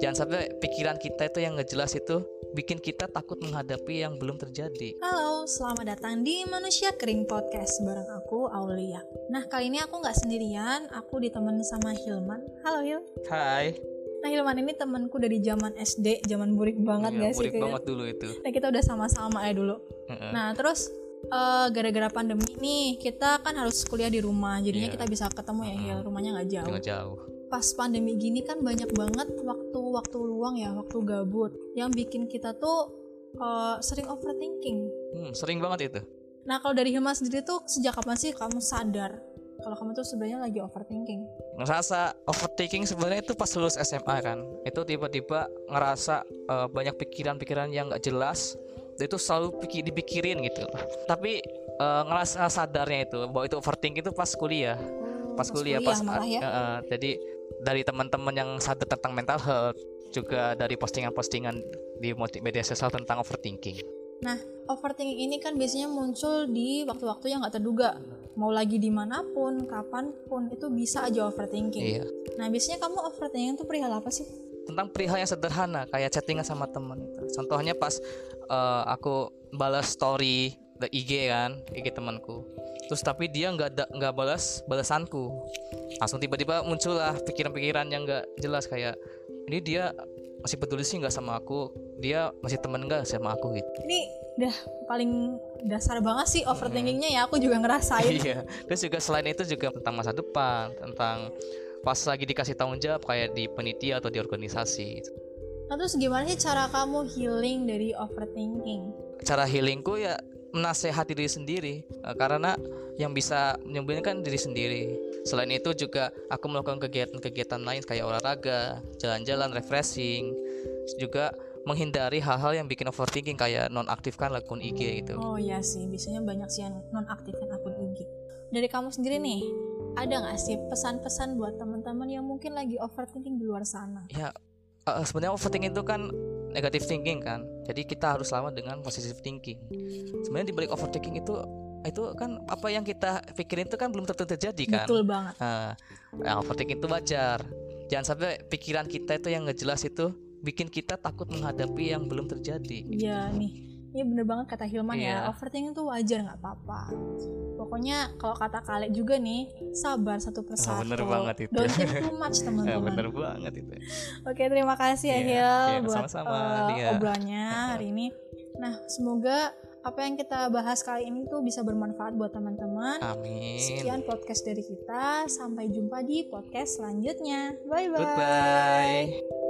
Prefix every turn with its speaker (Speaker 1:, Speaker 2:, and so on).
Speaker 1: Jangan sampai pikiran kita itu yang nggak jelas itu bikin kita takut menghadapi yang belum terjadi.
Speaker 2: Halo, selamat datang di Manusia Kering Podcast bareng aku Aulia. Nah kali ini aku nggak sendirian, aku ditemani sama Hilman. Halo Hil.
Speaker 1: Hai.
Speaker 2: Nah Hilman ini temanku dari zaman SD, zaman burik banget
Speaker 1: Iya,
Speaker 2: gak sih?
Speaker 1: murid
Speaker 2: kayak?
Speaker 1: banget dulu itu.
Speaker 2: Nah kita udah sama-sama ya dulu.
Speaker 1: Heeh.
Speaker 2: Nah terus eh, gara-gara pandemi nih kita kan harus kuliah di rumah, jadinya
Speaker 1: Iya.
Speaker 2: kita bisa ketemu ya Hil, rumahnya nggak jauh.
Speaker 1: Jangan jauh.
Speaker 2: Pas pandemi gini kan banyak banget waktu-waktu luang ya, waktu gabut, yang bikin kita tuh eh, sering overthinking.
Speaker 1: Hmm, sering banget itu.
Speaker 2: Nah kalau dari Hilma sendiri tuh sejak kapan sih kamu sadar kalau kamu tuh sebenarnya lagi overthinking?
Speaker 1: ngerasa overthinking sebenarnya itu pas lulus SMA kan itu tiba-tiba ngerasa eh, banyak pikiran-pikiran yang nggak jelas itu selalu pikir, dipikirin gitu tapi eh, ngerasa sadarnya itu bahwa itu overthinking itu pas kuliah pas, kuliah, pas
Speaker 2: malah ya.
Speaker 1: eh, eh, jadi dari teman-teman yang sadar tentang mental health juga dari postingan-postingan di media sosial tentang overthinking
Speaker 2: Nah overthinking ini kan biasanya muncul di waktu-waktu yang nggak terduga. Mau lagi di mana pun, kapan pun itu bisa aja overthinking.
Speaker 1: iya
Speaker 2: Nah biasanya kamu overthinking tuh perihal apa sih?
Speaker 1: Tentang perihal yang sederhana kayak chattingan sama temen itu. Contohnya pas eh, aku balas story the IG kan, IG temanku. Terus tapi dia nggak ada nggak balas balasanku. Langsung tiba-tiba muncullah pikiran-pikiran yang nggak jelas kayak ini dia masih peduli sih nggak sama aku, dia masih temen nggak sama aku gitu.
Speaker 2: Ini udah paling dasar banget sih overthinkingnya ya. Aku juga ngerasain.
Speaker 1: Iya. Terus juga selain itu juga tentang masa depan, tentang pas lagi dikasih tanggung jawab kayak di penitia atau di organisasi.
Speaker 2: Nah terus gimana sih cara kamu healing dari overthinking?
Speaker 1: cara healingku ya menasehati diri sendiri Eh, karena yang bisa menyembuhkan kan diri sendiri selain itu juga aku melakukan kegiatan-kegiatan lain kayak olahraga jalan-jalan refreshing juga menghindari hal-hal yang bikin overthinking kayak nonaktifkan akun IG gitu
Speaker 2: Oh iya sih, biasanya banyak sih yang nonaktifkan akun IG. Dari kamu sendiri nih, ada nggak sih pesan-pesan buat teman-teman yang mungkin lagi overthinking di luar sana?
Speaker 1: ya eh, sebenarnya overthinking itu kan negative thinking kan jadi kita harus lawan dengan positive thinking sebenarnya di balik overthinking itu itu kan apa yang kita pikirin itu kan belum tentu terjadi kan
Speaker 2: Betul banget.
Speaker 1: Nah, yang overthinking itu wajar. Jangan sampai pikiran kita itu yang nggak jelas itu bikin kita takut menghadapi yang belum terjadi.
Speaker 2: Iya nih, ini bener banget kata Hilman
Speaker 1: Iya.
Speaker 2: ya, overthinking tuh wajar nggak apa-apa. Pokoknya kalau kata Kale juga nih, sabar satu persatu.
Speaker 1: bener banget itu.
Speaker 2: Don't think too much
Speaker 1: Ya,
Speaker 2: teman-teman.
Speaker 1: bener banget itu.
Speaker 2: Oke, terima kasih ya
Speaker 1: Iya,
Speaker 2: Hil
Speaker 1: iya,
Speaker 2: buat
Speaker 1: sama-sama, Lia.
Speaker 2: obrolannya hari ini. Nah, semoga apa yang kita bahas kali ini tuh bisa bermanfaat buat teman-teman.
Speaker 1: Amin.
Speaker 2: Sekian podcast dari kita. Sampai jumpa di podcast selanjutnya. Bye bye.
Speaker 1: Goodbye.